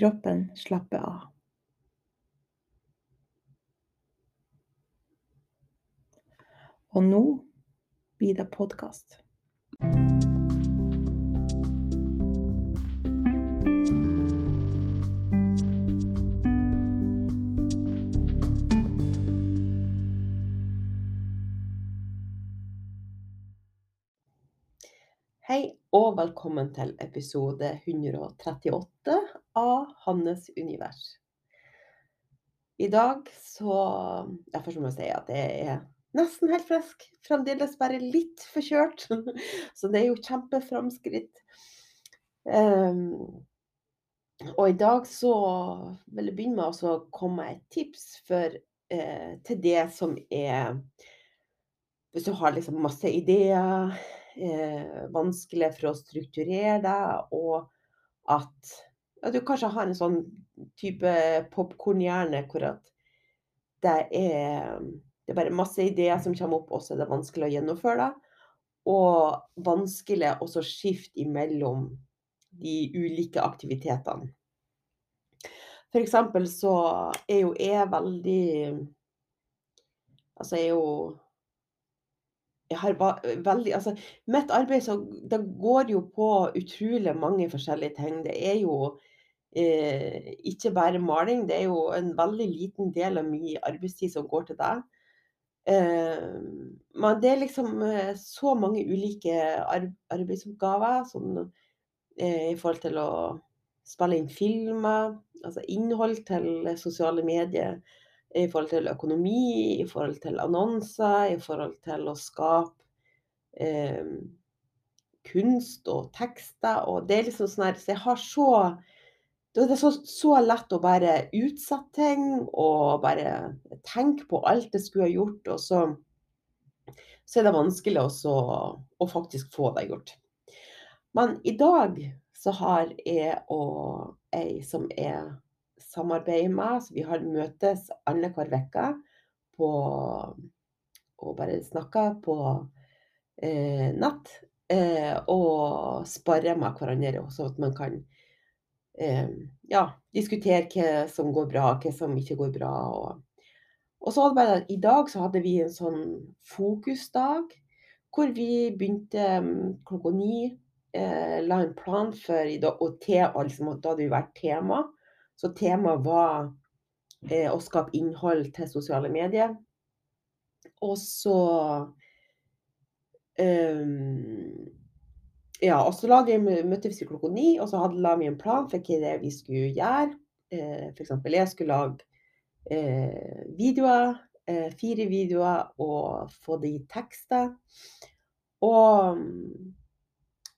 Kroppen slapper av. Og nå blir det podkast. Og velkommen til episode 138 av Hannes univers. I dag så ja, Først må jeg si at jeg er nesten helt frisk. Fremdeles bare litt forkjørt. Så det er jo kjempeframskritt. Um, og i dag så vil jeg begynne med å komme med et tips for, eh, til det som er Hvis du har liksom masse ideer, eh, vanskelig for å strukturere deg, og at ja, du kanskje har en sånn type popkornhjerne hvor at det er, det er bare masse ideer som kommer opp, og så er det vanskelig å gjennomføre det. Og vanskelig å skifte imellom de ulike aktivitetene. Eksempel så er jo jeg veldig Altså, jeg er jo har veldig Altså, mitt arbeid så det går jo på utrolig mange forskjellige ting. Det er jo eh, ikke bare maling, det er jo en veldig liten del av min arbeidstid som går til det. Eh, men det er liksom eh, så mange ulike ar arbeidsoppgaver sånn, i forhold til å spille inn filmer, altså innhold til sosiale medier i forhold til økonomi, i forhold til annonser, i forhold til å skape eh, kunst og tekster. Og det er liksom sånn her Så jeg har så Det er så, så lett å bare utsette ting og bare tenke på alt jeg skulle ha gjort, og så, så er det vanskelig også å faktisk få det gjort. Men i dag så har jeg og ei som er samarbeider med. Så vi har møtes annenhver uke og bare snakker på eh, nett. Eh, og sparer med hverandre, så at man kan eh, ja, diskutere hva som går bra, hva som ikke går bra. Og, og så bare, I dag så hadde vi en sånn fokusdag hvor vi begynte mm, klokka ni. Eh, la en plan for og te, altså, Da hadde vi vært tema. Så temaet var eh, å skape innhold til sosiale medier. Og så um, Ja, og så møttes vi klokka ni, og så hadde, la vi en plan for hva det vi skulle gjøre. Eh, F.eks. jeg skulle lage eh, videoer, eh, fire videoer, og få det i tekster. Og,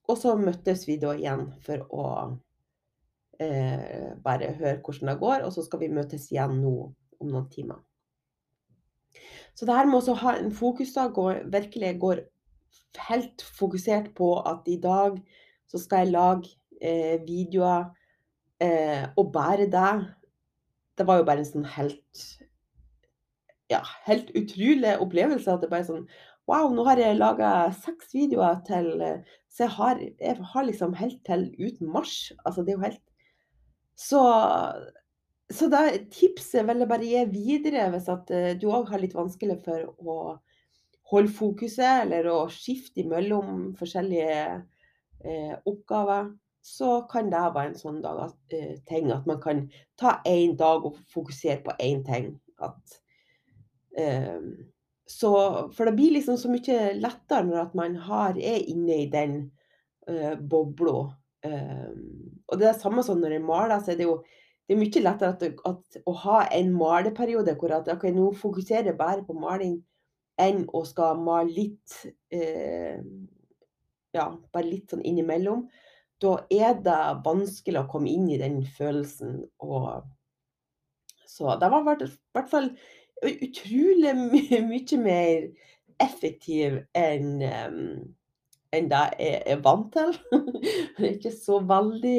og så møttes vi da igjen for å eh, bare høre hvordan det går, og så skal vi møtes igjen nå om noen timer. Så det her med å ha en fokusdag og virkelig går helt fokusert på at i dag så skal jeg lage, eh, videoer, eh, og bare det Det var jo bare en sånn helt ja, helt utrolig opplevelse at det bare er sånn Wow, nå har jeg laga seks videoer til så jeg har jeg har liksom helt til uten mars. Altså, det er jo helt Så så da tipset vil jeg bare gi videre hvis at, eh, du òg har litt vanskelig for å holde fokuset, eller å skifte imellom forskjellige, eh, oppgaver, så kan det være en sånn dag eh, ting at man kan ta én dag og fokusere på én ting. At Ehm, så for det blir liksom så mye lettere når man har er inne i den, eh, bobla. Ehm, og det er det samme som når jeg maler, så er det jo det er mye lettere at at å ha en maleperiode hvor at OK, nå fokuserer jeg bare på maling, enn å skal male litt, eh, ja, bare litt sånn innimellom. Da er det vanskelig å komme inn i den følelsen og Så det var i hvert fall utrolig my mye mer effektiv enn, ehm, enn det jeg er vant til. Det er ikke så veldig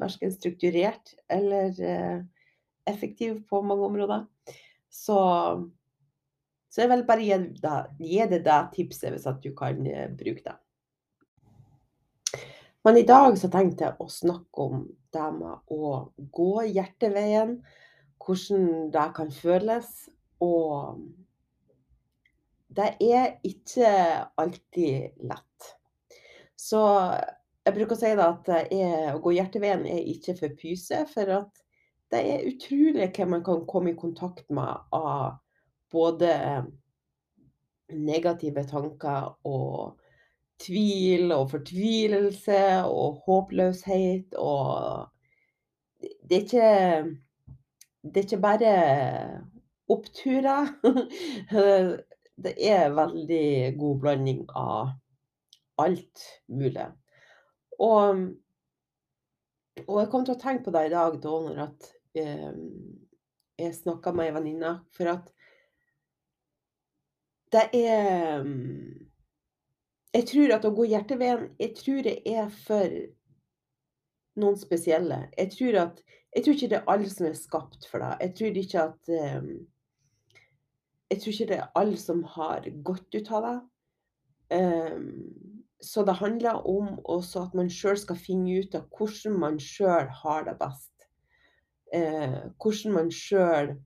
verken strukturert eller, eh, effektiv på mange områder. Så så jeg vil bare gi deg gi deg det tipset hvis at du kan, eh, bruke det. Men i dag så tenkte jeg å snakke om det med å gå hjerteveien, hvordan det kan føles, og det er ikke alltid lett. Så jeg bruker å si at er å gå hjerteveien er ikke for pyse, for at det er utrolig hva man kan komme i kontakt med av både negative tanker og tvil og fortvilelse og håpløshet og det er ikke det er ikke bare oppturer. Det er veldig god blanding av alt mulig. Og og jeg kom til å tenke på det i dag da når at, eh, jeg snakka med ei venninne, for at det er Jeg tror at å gå hjerteveien, jeg tror det er for noen spesielle. Jeg tror at jeg tror ikke det er alle som er skapt for det. Jeg tror ikke at eh, Jeg tror ikke det er alle som har godt ut av det. Um, så det handler om også at man sjøl skal finne ut av hvordan man sjøl har det best. Uh, hvordan man sjøl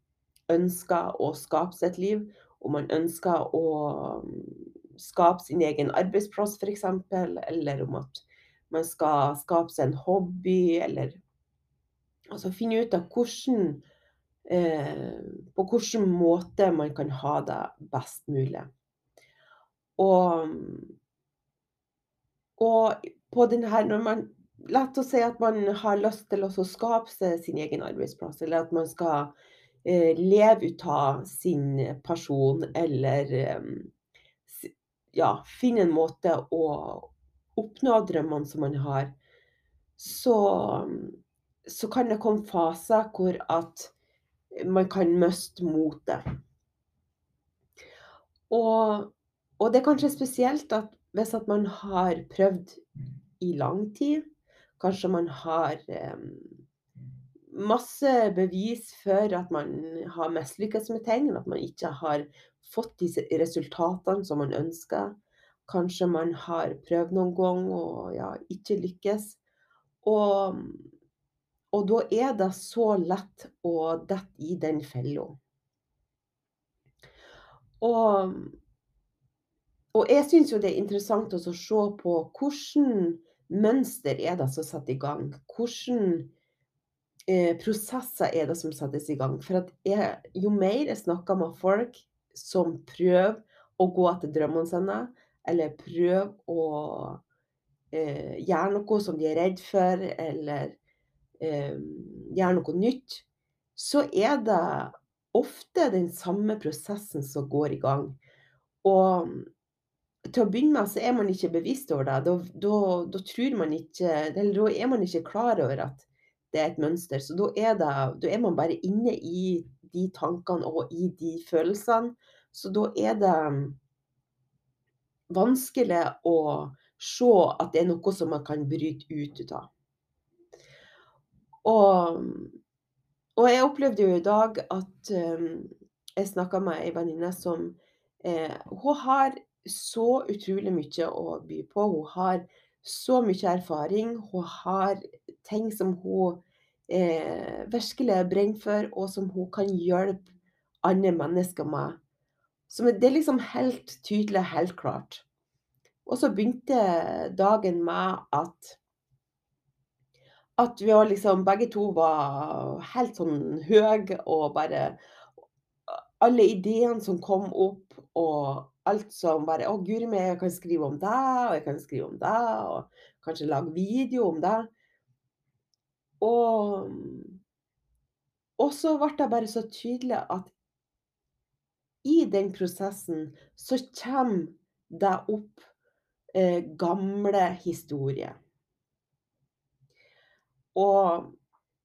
ønsker å skape sitt liv. Om man ønsker å skape sin egen arbeidsplass f.eks., eller om at man skal skape seg en hobby, eller Altså finne ut av hvordan på hvilken måte man kan ha det best mulig. Og og på den når man La oss si at man har lyst til å skape seg sin egen arbeidsplass, eller at man skal, eh, leve ut av sin person, eller, eh, ja, finne en måte å oppnå drømmene som man har, så så kan det komme faser hvor at man kan miste motet. Og og det er kanskje spesielt at hvis at man har prøvd i lang tid, kanskje man har, eh, masse bevis for at man har mislykkes med ting, at man ikke har fått de resultatene som man ønsker. Kanskje man har prøvd noen gang og, ja, ikke lykkes. Og og da er det så lett å dette i den fella. Og og jeg syns jo det er interessant å se på hvordan mønster er det som setter i gang? Hvordan, eh, prosesser er det som settes i gang? For jeg jo mer jeg snakker med folk som prøver å gå etter drømmene sine, eller prøver å, eh, gjøre noe som de er redd for, eller eh, gjøre noe nytt, så er det ofte den samme prosessen som går i gang. Og til å begynne med så er man ikke bevisst over det. Da, da, da ikke da er man ikke klar over at det er et mønster. Så da er, det, da er man bare inne i de tankene og i de følelsene. Så da er det vanskelig å se at det er noe som man kan bryte ut av. Og, og jeg opplevde jo i dag at um, jeg snakka med ei venninne som eh, Hun har så utrolig mye å by på. Hun har så mye erfaring. Hun har ting som hun eh, virkelig brenner for, og som hun kan hjelpe andre mennesker med. Så det er liksom helt tydelig, helt klart. Og så begynte dagen med at at vi var liksom begge to var helt sånn høye og bare Alle ideene som kom opp, og alt som bare 'Å, guri meg, jeg kan skrive om deg, og jeg kan skrive om deg', og kanskje lage video om deg. Og og så ble det bare så tydelig at i den prosessen så kommer det opp eh, gamle historier. Og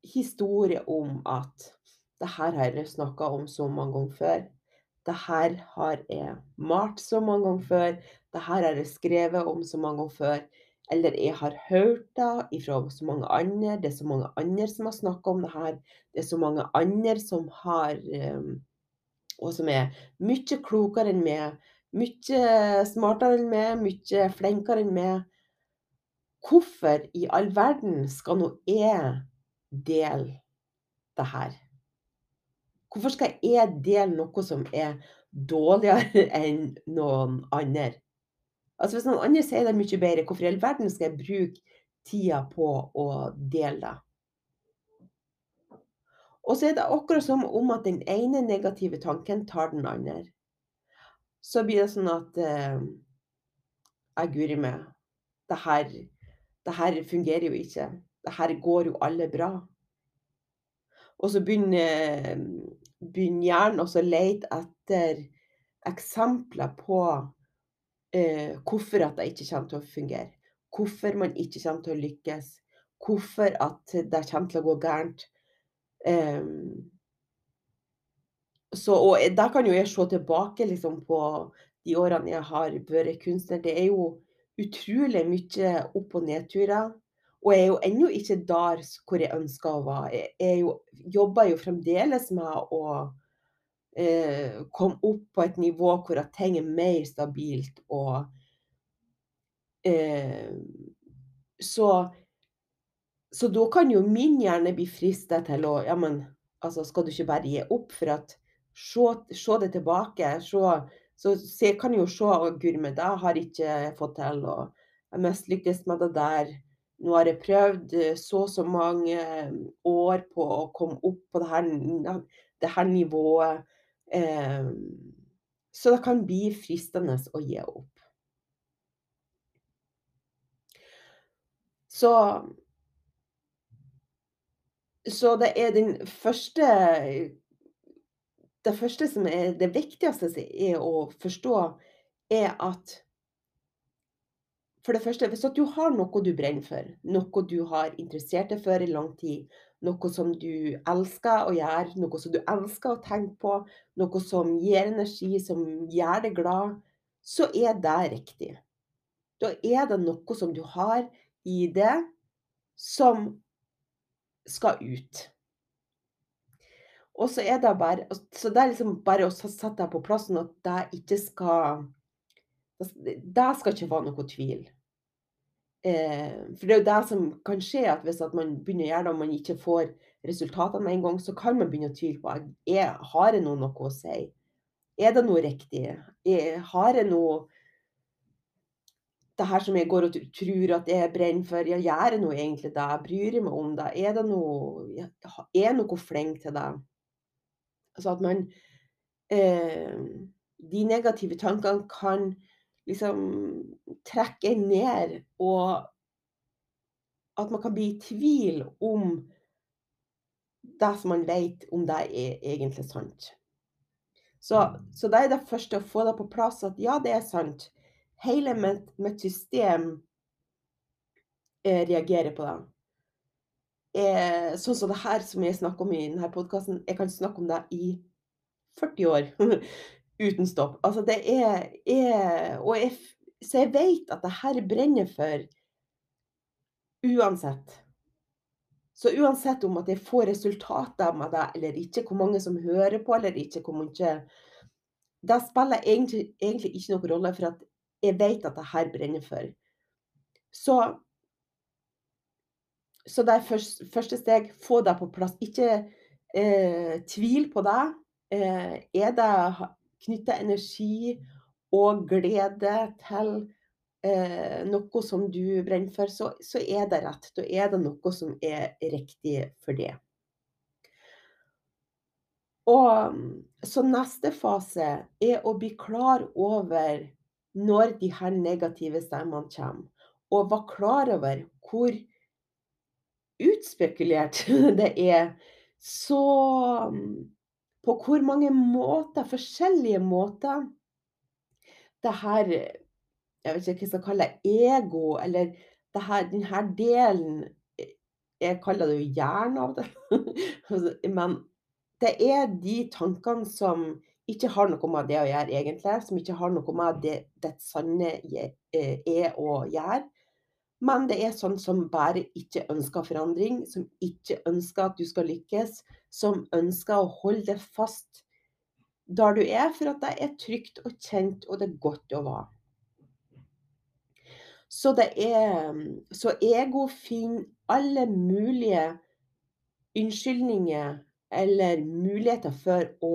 historier om at det her har jeg snakka om så mange ganger før. Det her har jeg malt så mange ganger før. Det her har jeg skrevet om så mange ganger før. Eller jeg har hørt det fra så mange andre. Det er så mange andre som har snakka om det her. Det er så mange andre som har um, Og som er mye klokere enn meg. Mye smartere enn meg, mye flinkere enn meg. Hvorfor i all verden skal nå jeg dele det her? Hvorfor skal jeg dele noe som er dårligere enn noen andre? Altså Hvis noen andre sier det mye bedre, hvorfor i all verden skal jeg bruke tida på å dele det? Og så er det akkurat som om at den ene negative tanken tar den andre. Så blir det sånn at eh, Jeg guri meg. Det her, det her fungerer jo ikke. Det her går jo alle bra. Og så begynner, begynner hjernen også å lete etter eksempler på eh, hvorfor at det ikke kommer til å fungere. Hvorfor man ikke kommer til å lykkes. Hvorfor at det kommer til å gå gærent. Um, så, og da kan jo jeg se tilbake liksom, på de årene jeg har vært kunstner. Det er jo utrolig mye opp- og nedturer. Og jeg er jo ennå ikke der hvor jeg ønsker å være. Jeg jo, jobber jo fremdeles med å eh, komme opp på et nivå hvor ting er mer stabilt og eh, Så så da kan jo min hjerne bli frista til å Ja, men altså, skal du ikke bare gi opp for at se det tilbake. Se, så, jeg kan jo se Guri meg, det har ikke fått til. Og jeg mislykkes med det der. Nå har jeg prøvd eh, så og så mange eh, år på å komme opp på det her, det her nivået. Eh, så det kan bli fristende å gi opp. Så så det er den første Det første som er det viktigste er å forstå, er at For det første, hvis du har noe du brenner for, noe du har interessert deg for i lang tid, noe som du elsker å gjøre, noe som du elsker å tenke på, noe som gir energi, som gjør deg glad, så er det riktig. Da er det noe som du har i det som skal ut. Og så er det bare Så det er liksom bare å sette deg på plassen at det ikke skal Det skal ikke være noe tvil. Eh, for det er jo det som kan skje, at hvis at man begynner å gjøre det og man ikke får resultatene med en gang, så kan man begynne å tvile på er, har jeg noe, noe å si. Er det noe riktig? Er, har jeg noe det her som jeg går og tror at jeg brenner for, ja, gjør jeg nå egentlig det? Bryr jeg meg om det? Er det noe Er jeg noe flink til det? Altså at man eh, De negative tankene kan liksom trekke ned, og at man kan bli i tvil om det som man vet, om det er egentlig sant. Så, så det er det første, å få det på plass at ja, det er sant hele mitt, mitt system eh, reagerer på det. Eh, sånn som det her som jeg snakker om i denne podkasten, jeg kan snakke om det i 40 år uten stopp. Altså det er, er Og jeg, så jeg vet at det her brenner for uansett. Så uansett om at jeg får resultater med det eller ikke, hvor mange som hører på eller ikke, hvor mye Det spiller egentlig, egentlig ikke noen rolle, for at jeg vet at det her brenner for. Så så det er først, første steg, få deg på plass. Ikke eh, tvil på det. Eh, er det knytta energi og glede til eh, noe som du brenner for, så, så, er det rett. Da er det noe som er riktig for det. Og Så neste fase er å bli klar over når de her negative stemmene kommer, og være klar over hvor utspekulert det er. Så på hvor mange måter, forskjellige måter, det her Jeg vet ikke hva jeg skal kalle det, ego, eller det her, denne delen Jeg kaller det jo hjernen av det. Men det er de tankene som ikke har noe med det å gjøre, egentlig. Som ikke har noe med det ditt sanne eh, er å gjøre. Men det er sånn som bare ikke ønsker forandring, som ikke ønsker at du skal lykkes, som ønsker å holde deg fast der du er, for at det er trygt og kjent, og det er godt å være. Så, er, så ego finner alle mulige unnskyldninger eller muligheter for å,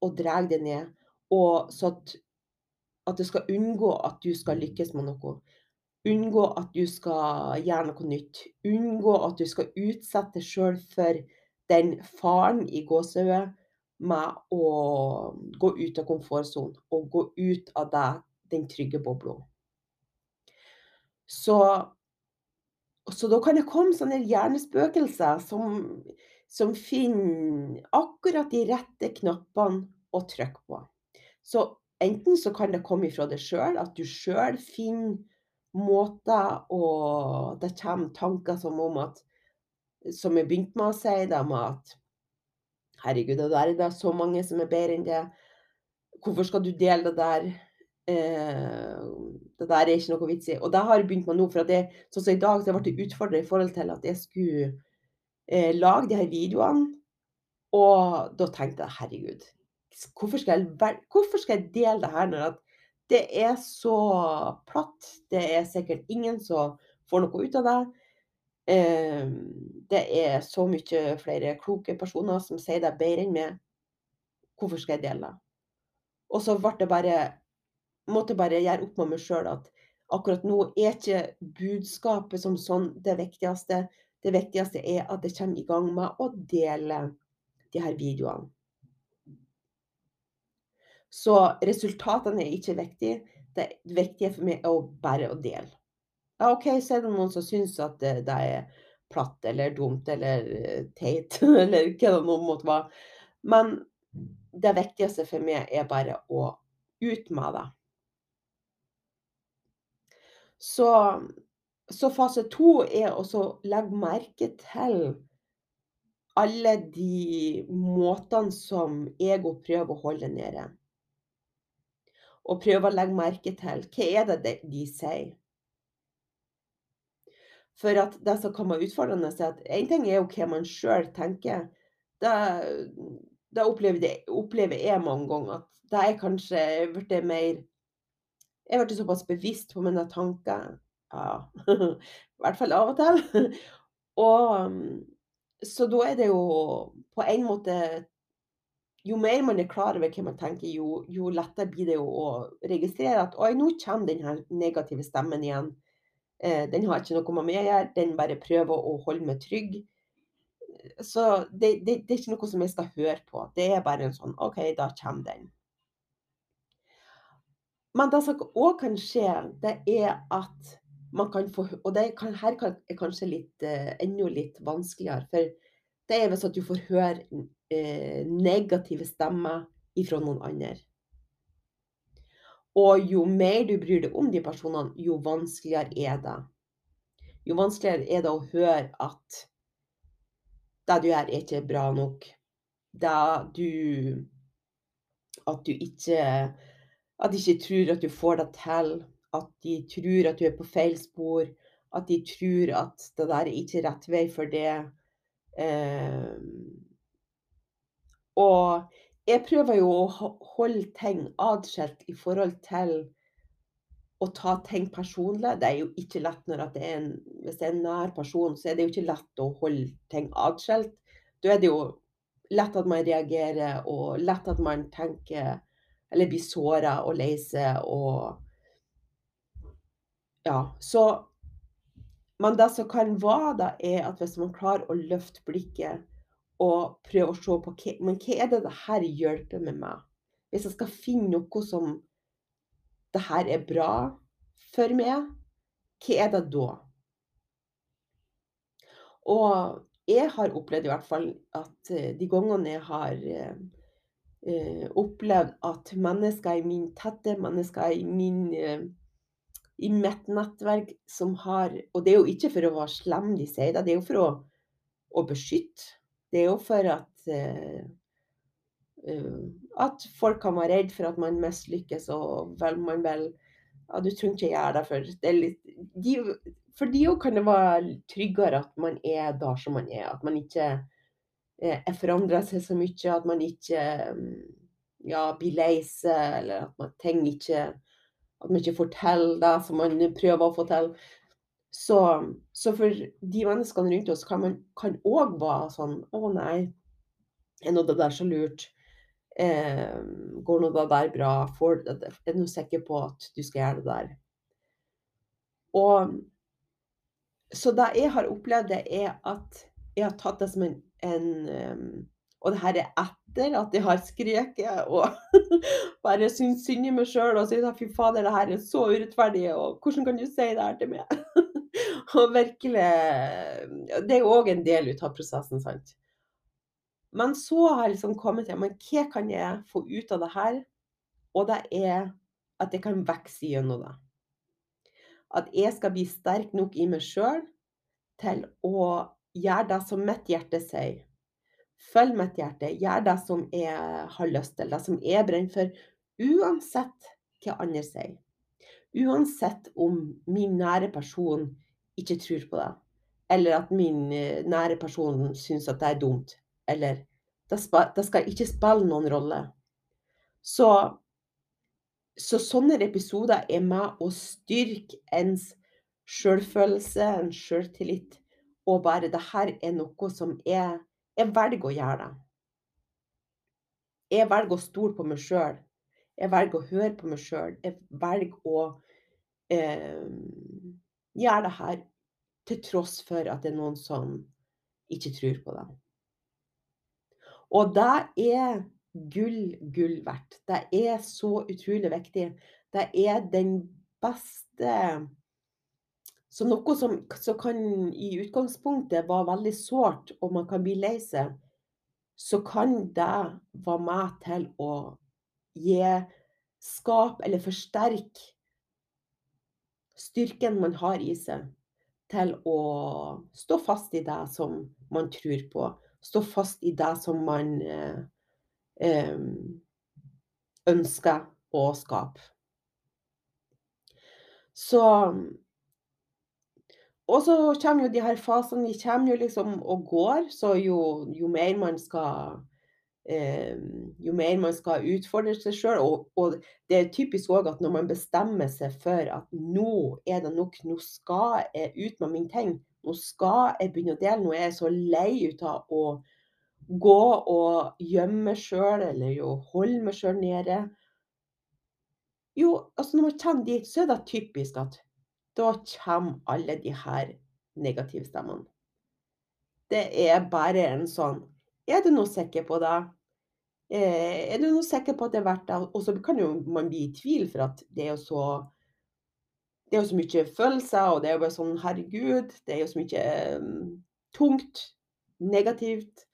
å dra det ned, og så at, at det skal unngå at du skal lykkes med noe. Unngå at du skal gjøre noe nytt. Unngå at du skal utsette deg sjøl for den faren i gåsehudet med å gå ut av komfortsonen og gå ut av deg, den trygge bobla. Så, så, da kan det komme sånne hjernespøkelser som, som finner akkurat de rette knappene å trykke på. Så enten så kan det komme ifra deg sjøl, at du sjøl finner måter og Det kommer tanker som om at Som jeg begynte med å si, det med at Herregud, det er det så mange som er bedre enn det. Hvorfor skal du dele det der? Eh, det der er ikke noe vits i. Og det har jeg begynt med nå. For det, sånn som i dag, så ble jeg utfordra i forhold til at jeg skulle eh, lage de her videoene. Og da tenkte jeg herregud, hvorfor skal jeg, hvorfor skal jeg dele det her når at det er så platt. Det er sikkert ingen som får noe ut av det. Ehm, det er så mye flere kloke personer som sier det bedre enn meg. Hvorfor skal jeg dele det? Og så ble det bare måtte bare gjøre opp med meg sjøl at akkurat nå er ikke budskapet som sånn det viktigste. Det viktigste er at jeg kommer i gang med å dele de her videoene. Så resultatene er ikke viktige. Det viktige for meg er å bare å dele. Ja, OK, så er det noen som syns at det, det er platt eller dumt eller eh, teit, eller hva det nå måtte være. Men det viktigste for meg er bare å ut med det. Så, så fase to er å legge merke til alle de måtene som ego prøver å holde nede og prøve å legge merke til hva er det de sier. For det som kan være utfordrende, er at én ting er jo hva man sjøl tenker. Det opplever, opplever, jeg mange ganger. At det er kanskje blitt mer Jeg blitt såpass bevisst på mine tanker. Ja, i hvert fall av og til. Og så da er det jo på en måte jo mer man er klar over hva man tenker, jo, jo lettere blir det å registrere at oi, nå kommer den negative stemmen igjen. Eh, den har ikke noe med meg å gjøre, den bare prøver å holde meg trygg. Så det, det, det, er ikke noe som jeg skal høre på. Det er bare en sånn OK, da kommer den. Men det som òg kan skje, det er at man kan få Og det kan, her er kanskje litt, eh, enda litt vanskeligere. For det er hvis at du får høre eh, negative stemmer ifra noen andre. Og jo mer du bryr deg om de personene, jo vanskeligere er det. Jo vanskeligere er det å høre at det du gjør, er ikke bra nok. Det du At du ikke At de ikke tror at du får det til. at de tror at du er på feil spor, at de tror at det der er ikke rett vei for det. Eh, og jeg prøver jo å holde ting atskilt i forhold til å ta ting personlig. Det er jo ikke lett når det er en hvis det er en nær person, så er det jo ikke lett å holde ting atskilt. Da er det jo lett at man reagerer, og lett at man tenker eller blir såra og lei seg og Ja, så Men det som kan være da, er at hvis man klarer å løfte blikket og prøve å se på hva men hva er det det hjelper med meg? Hvis jeg skal finne noe som det her er bra for meg, hva er det da? Og jeg har opplevd i hvert fall at eh, de gangene jeg har eh, eh, opplevd at mennesker i min tette mennesker i min eh, i mitt nettverk som har Og det er jo ikke for å være slem de sier det, det er jo for å, å beskytte. Det er jo for at uh, at folk kan være redd for at man mislykkes, og vel man vel Ja, du trenger ikke gjøre det, for det er litt de For de òg kan det være tryggere at man er der som man er, at man ikke eh, forandrer seg så mye, at man ikke ja, blir lei seg, eller at man trenger ikke at man ikke forteller det som man prøver å få til. Så så for de menneskene rundt oss kan man kan òg være sånn: "Å nei, er nå det der så lurt? Eh, går nå det der bra? For, er du sikker på at du skal gjøre det der?" Og så det jeg har opplevd det er at jeg har tatt det som en en og det her er etter at jeg har skreket og bare syntes synd i meg sjøl og sier fy fader, det her er så urettferdig, og hvordan kan du si det her til meg? Og virkelig Det er jo òg en del ut av prosessen, sant. Men så har jeg liksom kommet til men hva kan jeg få ut av det her? Og det er at jeg kan vokse gjennom det. At jeg skal bli sterk nok i meg sjøl til å gjøre det som mitt hjerte sier. Følg mitt hjerte, gjør det som jeg har lyst til, det som jeg brenner for, uansett hva andre sier. Uansett om min nære person ikke tror på det, eller at min eh, nære person syns at det er dumt, eller det skal, ikke spille noen rolle. Så så sånne episoder er med å styrke ens sjølfølelse, en sjøltillit, og bare det her er noe som er jeg velger å gjøre det. Jeg velger å stole på meg sjøl. Jeg velger å høre på meg sjøl. Jeg velger å eh, gjøre det her til tross for at det er noen som ikke tror på det. Og det er gull, gull verdt. Det er så utrolig viktig. Det er den beste så noe som, som kan i utgangspunktet være veldig sårt, og man kan bli lei seg, så kan det være med til å gi skap eller forsterke styrken man har i seg, til å stå fast i det som man tror på. Stå fast i det som man eh, eh, ønsker å skape. Så og så kommer jo de her fasene, de kommer jo liksom og går, så jo jo mer man skal eh, jo mer man skal utfordre seg sjøl, og og det er typisk òg at når man bestemmer seg for at nå er det nok, nå skal jeg ut med min ting, nå skal jeg begynne å dele, nå er jeg så lei ut av å gå og gjemme meg sjøl, eller jo holde meg sjøl nede. Jo, altså når man kommer dit, så er det typisk at da kommer alle de her negative stemmene. Det er bare en sånn Er du nå sikker på det? Eh, er du nå sikker på at det er verdt det? Og så kan jo man bli i tvil, for at det er jo så det er jo så mye følelser, og det er jo bare sånn Herregud, det er jo så mye um, tungt, negativt,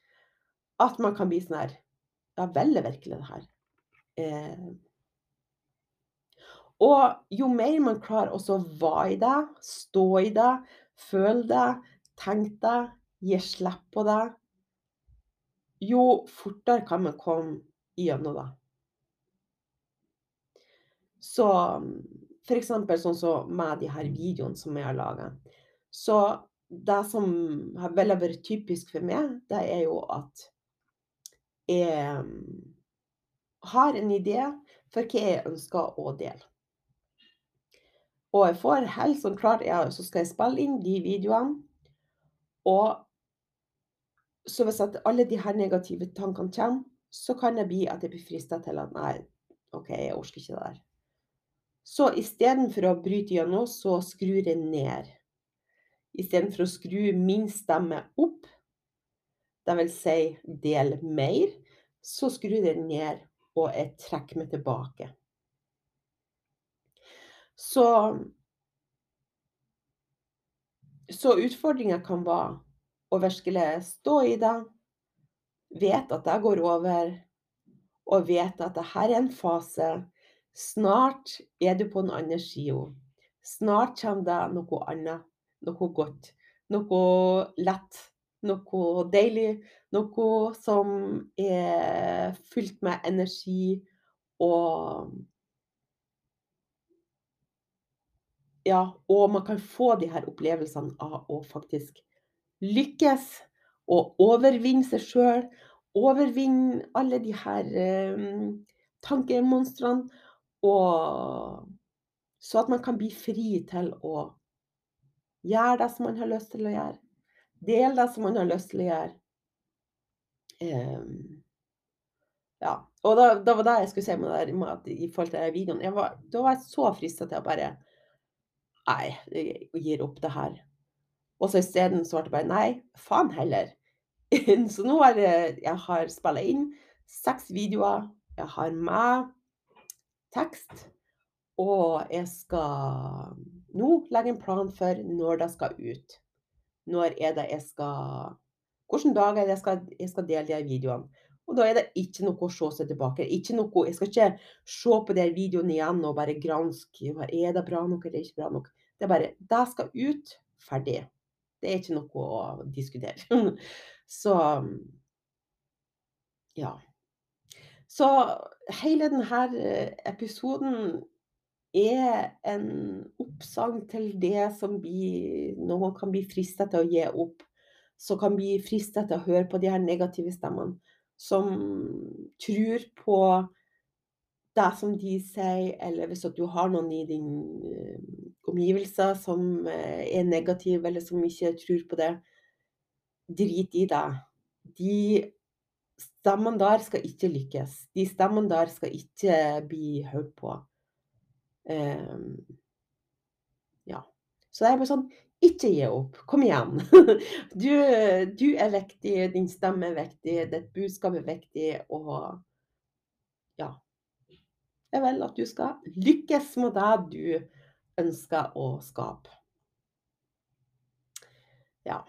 at man kan bli sånn her Ja, vel er virkelig det her? Eh, og jo mer man klarer å være i det, stå i det, føle det, tenke det, gi slipp på det, jo fortere kan man komme gjennom det. Så f.eks. sånn som med de her videoene som jeg har laga. Så det som har vel vært typisk for meg, det er jo at jeg har en idé for hva jeg ønsker å dele. Og jeg får helt sånn klart ja, så skal jeg spille inn de videoene. Og så hvis at alle de her negative tankene kommer, så kan det bli at jeg blir frista til at nei, OK, jeg orker ikke det der. Så istedenfor å bryte gjennom, så skrur jeg ned. Istedenfor å skru min stemme opp, vil si del mer, så skrur jeg ned, og jeg trekker meg tilbake. Så Så utfordringa kan være å virkelig stå i det, vet at det går over, og vet at det her er en fase. Snart er du på den andre sida. Snart kommer det noe annet, noe godt, noe lett, noe deilig, noe som er fylt med energi og Ja, og man kan få de her opplevelsene av å faktisk lykkes og overvinne seg sjøl. Overvinne alle de her um, tankemonstrene. Og så at man kan bli fri til å gjøre det som man har lyst til å gjøre. Dele det som man har lyst til å gjøre. Um, ja. Og da, da, var det jeg skulle si med, det, med at, i forhold til videoen. Var, da var jeg så frista til å bare Nei, jeg gir opp det her. Og så isteden svarte jeg bare nei, faen heller. så nå har jeg, jeg har spilla inn seks videoer. Jeg har med tekst. Og jeg skal nå legge en plan for når det skal ut. Når er det jeg skal Hvilke dager jeg skal, jeg skal dele de videoene. Og da er det ikke noe å se seg tilbake. Ikke noe, jeg skal ikke se på de videoene igjen og bare granske. Er det bra nok eller ikke bra nok? Det er bare Det skal ut. Ferdig. Det er ikke noe å diskutere. Så ja. Så hele denne episoden er en oppsang til det som blir Noen kan bli frista til å gi opp. Som kan bli frista til å høre på de her negative stemmene. Som tror på det som de sier, eller hvis du har noen i din omgivelser som eh, er negative, eller som ikke tror på det, drit i det. De stemmene der skal ikke lykkes. De stemmene der skal ikke bli hørt på. Um, ja. Så det er bare sånn ikke gi opp. Kom igjen. Du, du, er viktig, din stemme er viktig, ditt budskap er viktig, og ja. Jeg vil at du skal lykkes med det du ønsker å skape. Ja.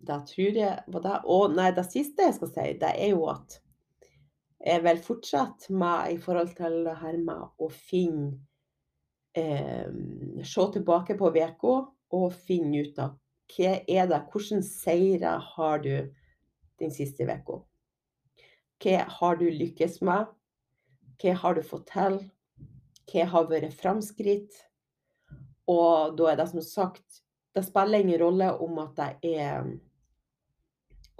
Da tror jeg var det. Og nei, det siste jeg skal si, det er jo at jeg vil fortsette med i forhold til det her med å finne eh, Se tilbake på uka og finne ut av hva er det, hvilke seire har du den siste uka. Hva har du lykkes med? Hva har du fått til? Hva har vært framskritt? Og da er det som sagt Det spiller ingen rolle om at det er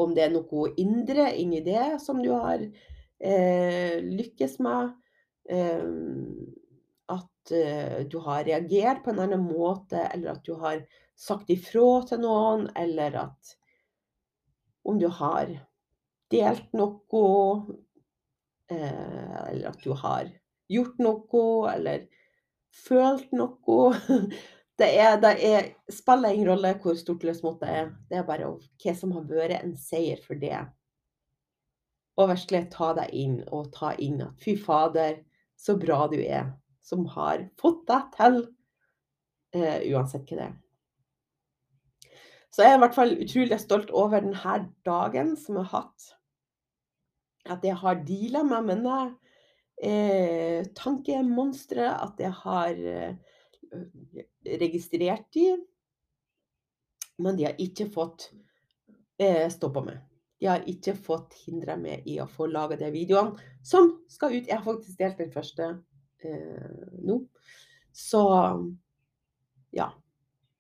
Om det er noe indre inni det som du har eh, lykkes med. Eh, at eh, du har reagert på en annen måte, eller at du har sagt ifra til noen, eller at om du har delt noe, eh, eller at du har gjort noe eller følt noe. Det, er, det er, spiller ingen rolle hvor stort eller smått det er. Det er bare hva som har vært en seier for det. Og virkelig ta deg inn og ta inn at fy fader, så bra du er som har fått deg til, eh, uansett hva det er. Så jeg er i hvert fall utrolig stolt over denne dagen som jeg har hatt. At jeg har deala med mine eh, tankemonstre, at jeg har eh, registrert de, men de har ikke fått eh, stoppa meg. De har ikke fått hindra meg i å få laga de videoene som skal ut. Jeg har faktisk delt den første nå. Så ja.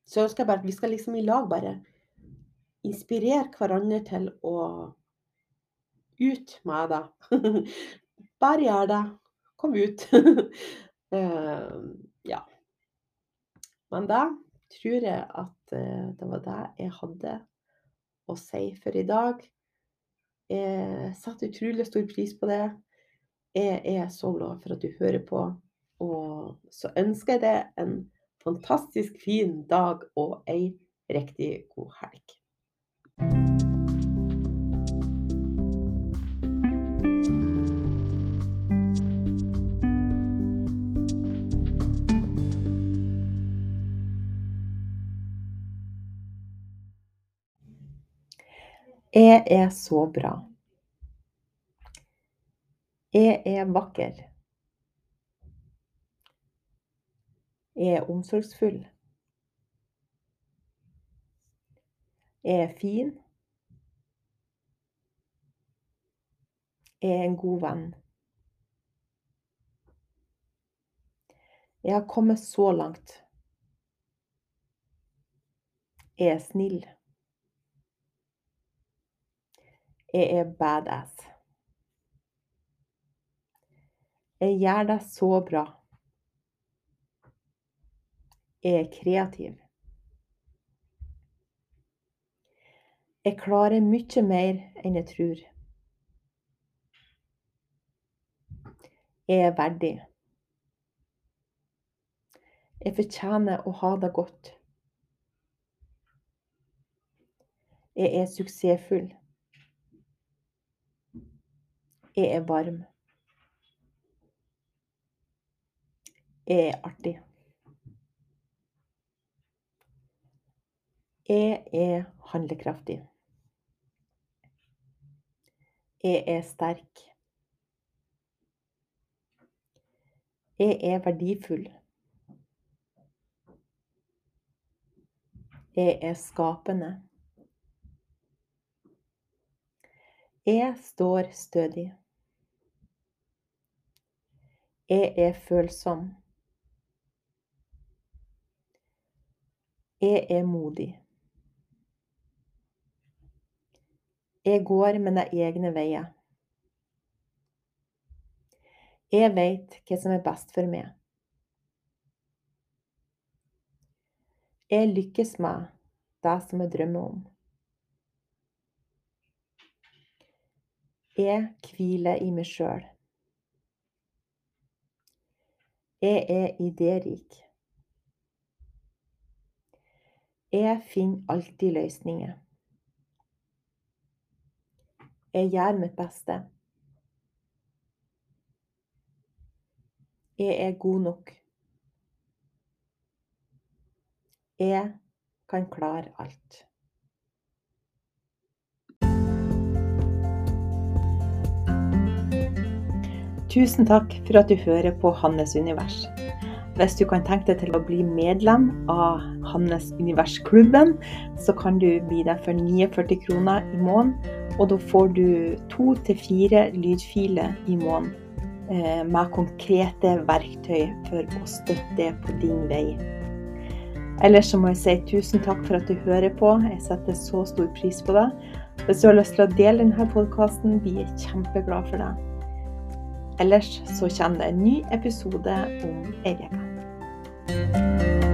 Så ønsker jeg bare at vi skal liksom i lag bare inspirere hverandre til å ut med det. bare gjør det. Kom ut. uh, ja. Men da tror jeg at uh, det var det jeg hadde å si for i dag. Jeg setter utrolig stor pris på det. Jeg er så glad for at du hører på. Og så ønsker jeg deg en fantastisk fin dag og ei riktig god helg. Jeg er så bra. Jeg er vakker. Jeg er omsorgsfull. Jeg er fin. Jeg er en god venn. Jeg har kommet så langt. Jeg er snill. Jeg er badass. Jeg gjør det så bra. Jeg er kreativ. Jeg klarer mye mer enn jeg tror. Jeg er verdig. Jeg fortjener å ha det godt. Jeg er suksessfull. Jeg er varm. Er artig. Jeg er handlekraftig. Jeg er sterk. Jeg er verdifull. Jeg er skapende. Jeg står stødig. Jeg er følsom. Jeg er modig. Jeg går mine egne veier. Jeg veit hva som er best for meg. Jeg lykkes med det som jeg drømmer om. Jeg hviler i meg sjøl. Jeg er idérik. Jeg finner alltid løsninger. Jeg gjør mitt beste. Jeg er god nok. Jeg kan klare alt. Tusen takk for at du hører på Hannes univers. Hvis du kan tenke deg til å bli medlem av Hannes Univers-klubben, så kan du bli det for 49 kroner i måneden. Og da får du to til fire lydfiler i måneden eh, med konkrete verktøy for å støtte deg på din vei. Ellers så må jeg si tusen takk for at du hører på. Jeg setter så stor pris på det. Hvis du har lyst til å dele denne podkasten, blir jeg kjempeglad for det. Ellers så kommer det en ny episode om you